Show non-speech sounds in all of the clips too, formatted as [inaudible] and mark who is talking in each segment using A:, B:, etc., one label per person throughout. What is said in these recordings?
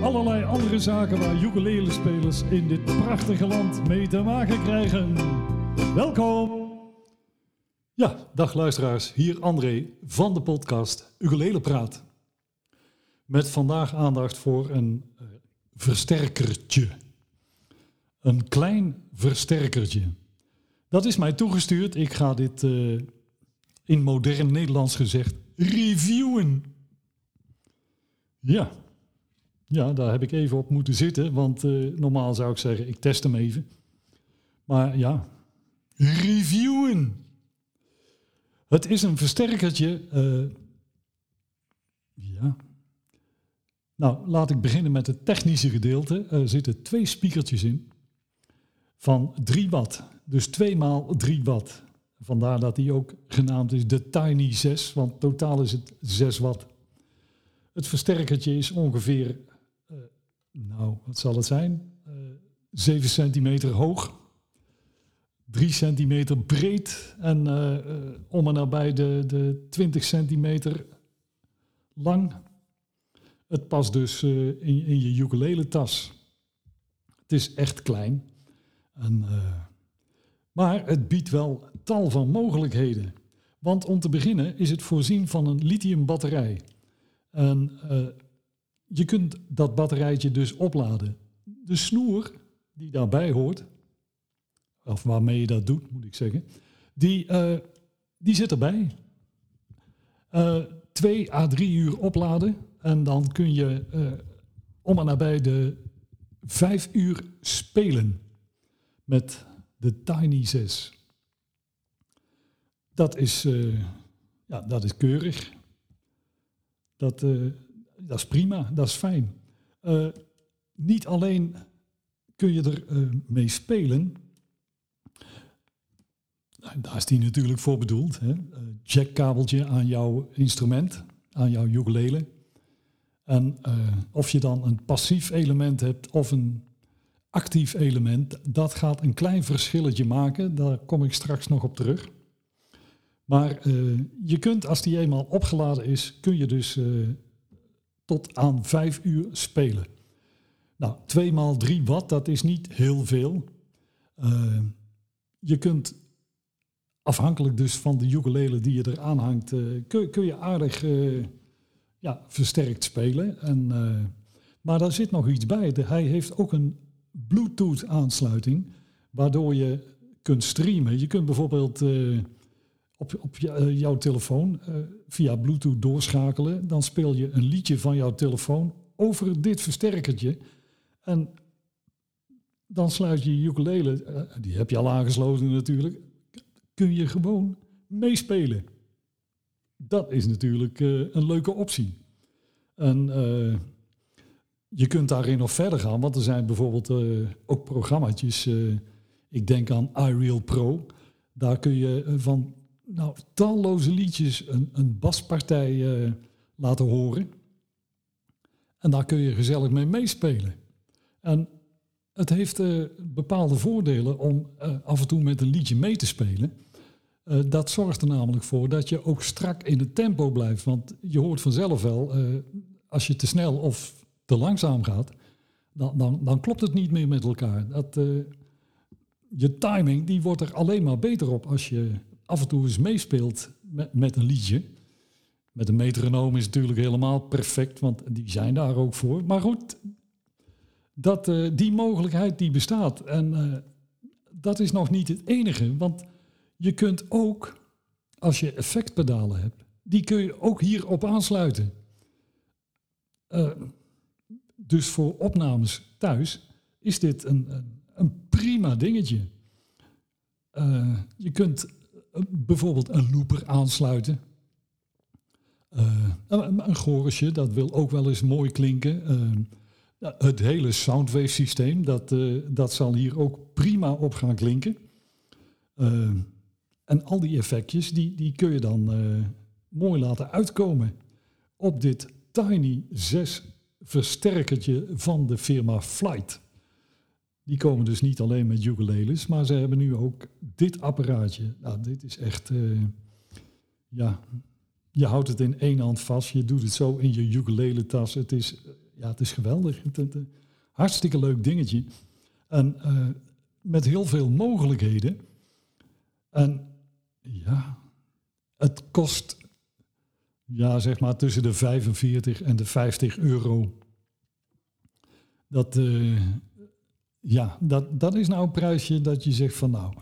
A: allerlei andere zaken waar ukulele-spelers in dit prachtige land mee te maken krijgen. Welkom! Ja, dag luisteraars, hier André van de podcast Ukulele Praat. Met vandaag aandacht voor een uh, versterkertje. Een klein versterkertje. Dat is mij toegestuurd. Ik ga dit uh, in modern Nederlands gezegd reviewen. Ja, ja, daar heb ik even op moeten zitten, want uh, normaal zou ik zeggen, ik test hem even. Maar ja, reviewen. Het is een versterkertje. Uh, ja. Nou, laat ik beginnen met het technische gedeelte. Er zitten twee speakertjes in van 3 watt. Dus 2 maal 3 watt. Vandaar dat die ook genaamd is de Tiny 6, want totaal is het 6 watt. Het versterkertje is ongeveer nou, wat zal het zijn? Uh, eh, 7 centimeter hoog, 3 centimeter breed en uh, uh, om en nabij de, de 20 centimeter lang. Het past dus in, in, je ukulele tas. Het is echt klein. En, maar het biedt wel tal van mogelijkheden. Want om te beginnen is het voorzien van een lithium batterij. En je kunt dat batterijtje dus opladen. De snoer die daarbij hoort, of waarmee je dat doet, moet ik zeggen, die, uh, die zit erbij. Uh, twee à drie uur opladen en dan kun je uh, om en nabij de vijf uur spelen met de Tiny 6. Dat is, ja, dat is keurig. Dat, dat is prima, dat is fijn. Uh, niet alleen kun je er uh, mee spelen. Nou, daar is die natuurlijk voor bedoeld. Hè? Uh, jackkabeltje aan jouw instrument, aan jouw ukulele. En of je dan een passief element hebt of een actief element, dat gaat een klein verschilletje maken. Daar kom ik straks nog op terug. Maar je kunt, als die eenmaal opgeladen is, kun je dus tot aan 5 uur spelen. Nou, 2 maal 3 watt, dat is niet heel veel. Uh, je kunt, afhankelijk dus van de ukulele die je er aanhangt, uh, kun, kun, je aardig uh, ja, versterkt spelen. En, maar daar zit nog iets bij. De, hij heeft ook een Bluetooth aansluiting, waardoor je kunt streamen. Je kunt bijvoorbeeld op, op uh, jouw telefoon uh, via Bluetooth doorschakelen. Dan speel je een liedje van jouw telefoon over dit versterkertje. En dan sluit je je ukulele, uh, die heb je al aangesloten natuurlijk, kun je gewoon meespelen. Dat is natuurlijk een leuke optie. En je kunt daarin nog verder gaan, want er zijn bijvoorbeeld ook programma's. ik denk aan iReal Pro. Daar kun je van nou, talloze liedjes een, een baspartij uh, laten horen. En daar kun je gezellig mee meespelen. En het heeft uh, bepaalde voordelen om uh, af en toe met een liedje mee te spelen. dat zorgt er namelijk voor dat je ook strak in het tempo blijft. Want je hoort vanzelf wel, als je te snel of te langzaam gaat, dan, dan, dan klopt het niet meer met elkaar. Dat, je timing die wordt er alleen maar beter op als je af en toe eens meespeelt met, met een liedje. Met een metronoom is natuurlijk helemaal perfect, want die zijn daar ook voor. Maar goed, dat, uh, die mogelijkheid die bestaat. En uh, dat is nog niet het enige, want je kunt ook, als je effectpedalen hebt, die kun je ook hierop aansluiten. Uh, dus voor opnames thuis is dit een, een prima dingetje. je kunt bijvoorbeeld een looper aansluiten. Uh, een, chorusje, dat wil ook wel eens mooi klinken. Uh, het hele Soundwave systeem, dat, eh, dat zal hier ook prima op gaan klinken. En al die effectjes, die, die kun je dan mooi laten uitkomen op dit Tiny 6 versterkertje van de firma Flight. Die komen dus niet alleen met ukuleles, maar ze hebben nu ook dit apparaatje. Nou, dit is echt, uh, ja, je houdt het in één hand vast, je doet het zo in je ukulele tas. Het is, ja, het is geweldig. Het, het, hartstikke leuk dingetje. En met heel veel mogelijkheden. En ja, het kost ja, zeg maar tussen de 45 en de 50 euro. Dat, ja, dat, dat is nou een prijsje dat je zegt van nou,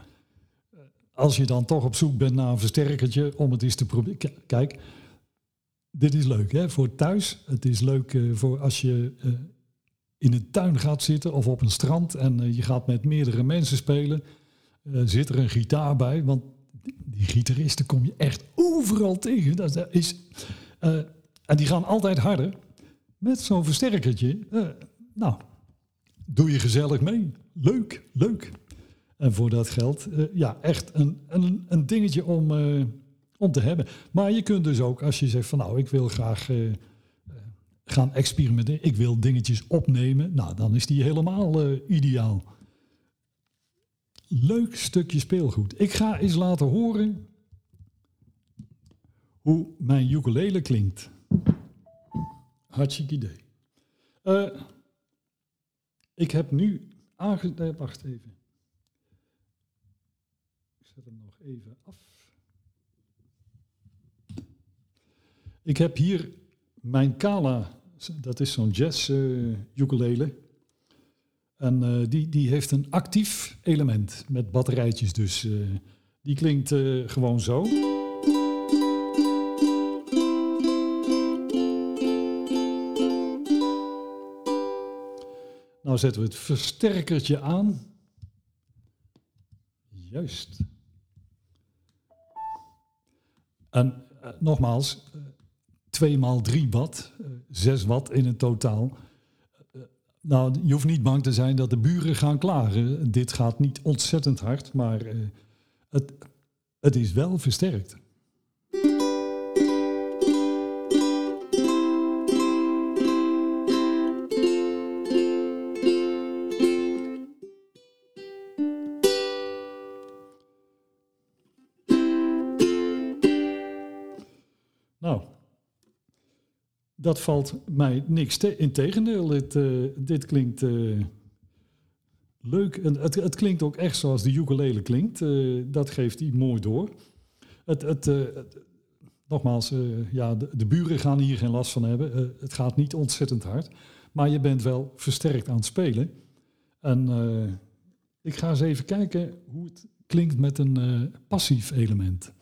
A: als je dan toch op zoek bent naar een versterkertje om het eens te proberen. Kijk, dit is leuk hè, voor thuis. Het is leuk uh, voor als je uh, in een tuin gaat zitten of op een strand en uh, je gaat met meerdere mensen spelen. zit er een gitaar bij, want die gitaristen kom je echt overal tegen. Dat, is, en die gaan altijd harder. Met zo'n versterkertje, nou, doe je gezellig mee. Leuk, leuk. En voor dat geld, uh, ja, echt een, een, een dingetje om, uh, om te hebben. Maar je kunt dus ook, als je zegt van nou, ik wil graag uh, gaan experimenteren, ik wil dingetjes opnemen, nou, dan is die helemaal ideaal. Leuk stukje speelgoed. Ik ga eens laten horen hoe mijn ukulele klinkt. Hartstikke idee. Ik heb nu aange... wacht even. Ik zet hem nog even af. Ik heb hier mijn Kala, dat is zo'n jazz uh, ukulele. En uh, die, die heeft een actief element met batterijtjes dus. Uh, die klinkt gewoon zo. Nou zetten we het versterkertje aan. Juist. En uh, nogmaals, uh, 2 maal 3 watt, uh, 6 watt in het totaal. nou, je hoeft niet bang te zijn dat de buren gaan klagen. Dit gaat niet ontzettend hard, maar het, het is wel versterkt. Dat valt mij niks te. Integendeel, dit, uh, dit klinkt uh, leuk. En het, het, klinkt ook echt zoals de ukulele klinkt. Uh, dat geeft hij mooi door. Het, het, nogmaals, ja, de, de, buren gaan hier geen last van hebben. het gaat niet ontzettend hard. Maar je bent wel versterkt aan het spelen. En ik ga eens even kijken hoe het klinkt met een passief element.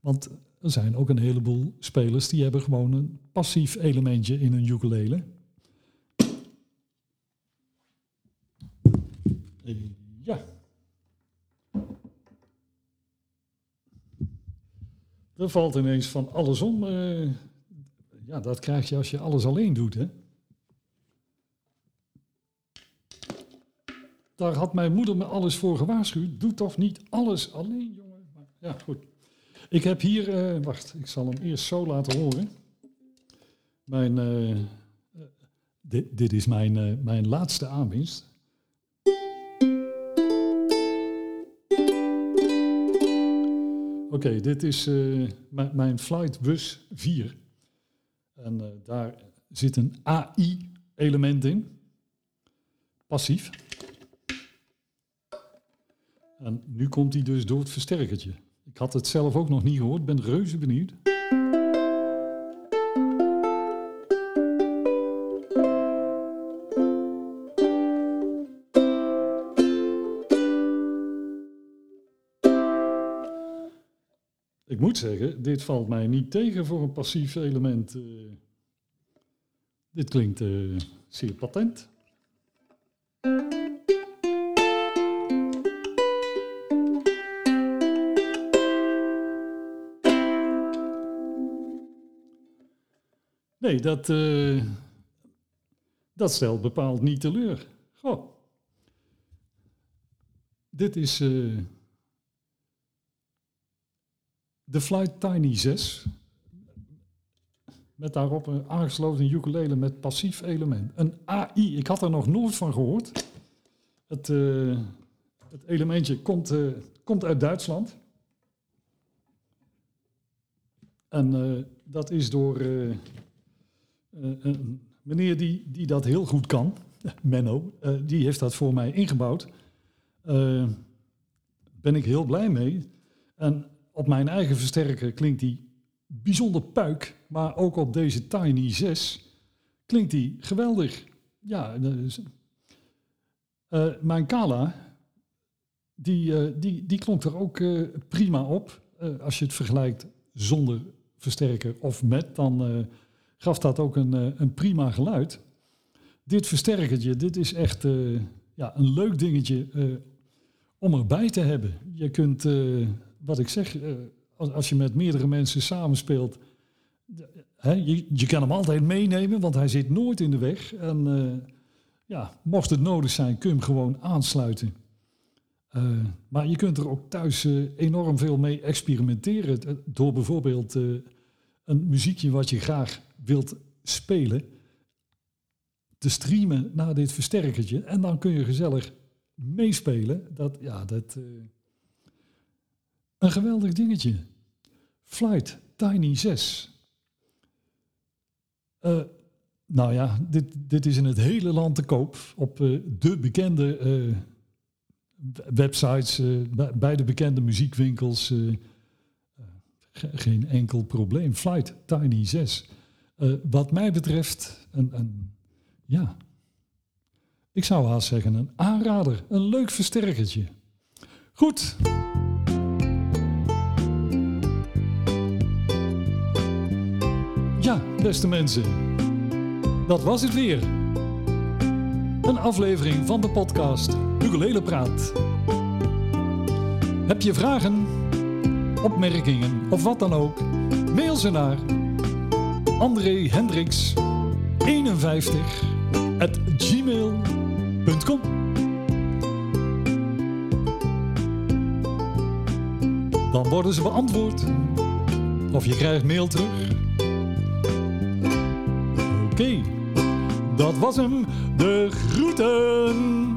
A: Want er zijn ook een heleboel spelers die hebben gewoon een passief elementje in hun ukulele. Ja. Er valt ineens van alles om. Uh, ja, dat krijg je als je alles alleen doet, hè. Daar had mijn moeder me alles voor gewaarschuwd. Doe toch niet alles alleen, jongen. Ja, goed. Ik heb hier, uh, wacht, ik zal hem eerst zo laten horen. Mijn, uh, dit, dit, is mijn, mijn laatste aanwinst. Oké, dit is mijn Flight Bus 4. En daar zit een AI-element in. Passief. En nu komt hij dus door het versterkertje. Ik had het zelf ook nog niet gehoord, ben reuze benieuwd. Ik moet zeggen, dit valt mij niet tegen voor een passief element. Uh, dit klinkt uh, zeer patent. Nee, dat, uh, dat stelt bepaald niet teleur. Goh. Dit is uh, de Flight Tiny 6. Met daarop een aangesloten ukulele met passief element. Een AI, ik had er nog nooit van gehoord. Het, uh, het elementje komt, komt uit Duitsland. En dat is door een meneer die, die dat heel goed kan, [laughs] Menno, die heeft dat voor mij ingebouwd. ben ik heel blij mee. En op mijn eigen versterker klinkt die bijzonder puik, maar ook op deze Tiny 6 klinkt die geweldig. Ja, mijn Kala, die, die, die klonk er ook prima op. als je het vergelijkt zonder versterker of met, dan gaf dat ook een, een prima geluid. Dit versterkertje, dit is echt ja, een leuk dingetje om erbij te hebben. Je kunt, wat ik zeg, als, als je met meerdere mensen samenspeelt, hè, je, je kan hem altijd meenemen, want hij zit nooit in de weg. En ja, mocht het nodig zijn, kun je hem gewoon aansluiten. Maar je kunt er ook thuis enorm veel mee experimenteren. Door bijvoorbeeld een muziekje wat je graag wilt spelen, te streamen naar dit versterkertje. En dan kun je gezellig meespelen. Dat, ja, dat, een geweldig dingetje. Flight Tiny 6. Uh, eh, nou ja, dit, dit is in het hele land te koop op uh, de bekende websites, bij de bekende muziekwinkels. Geen enkel probleem. Flight Tiny 6. wat mij betreft, een, een, ja, ik zou haast zeggen een aanrader, een leuk versterkertje. Goed. beste mensen. Dat was het weer. Een aflevering van de podcast Ukulele Praat. Heb je vragen, opmerkingen of wat dan ook? Mail ze naar André Hendricks 51 at gmail.com Dan worden ze beantwoord. Of je krijgt mail terug Oké, dat was hem. De groeten.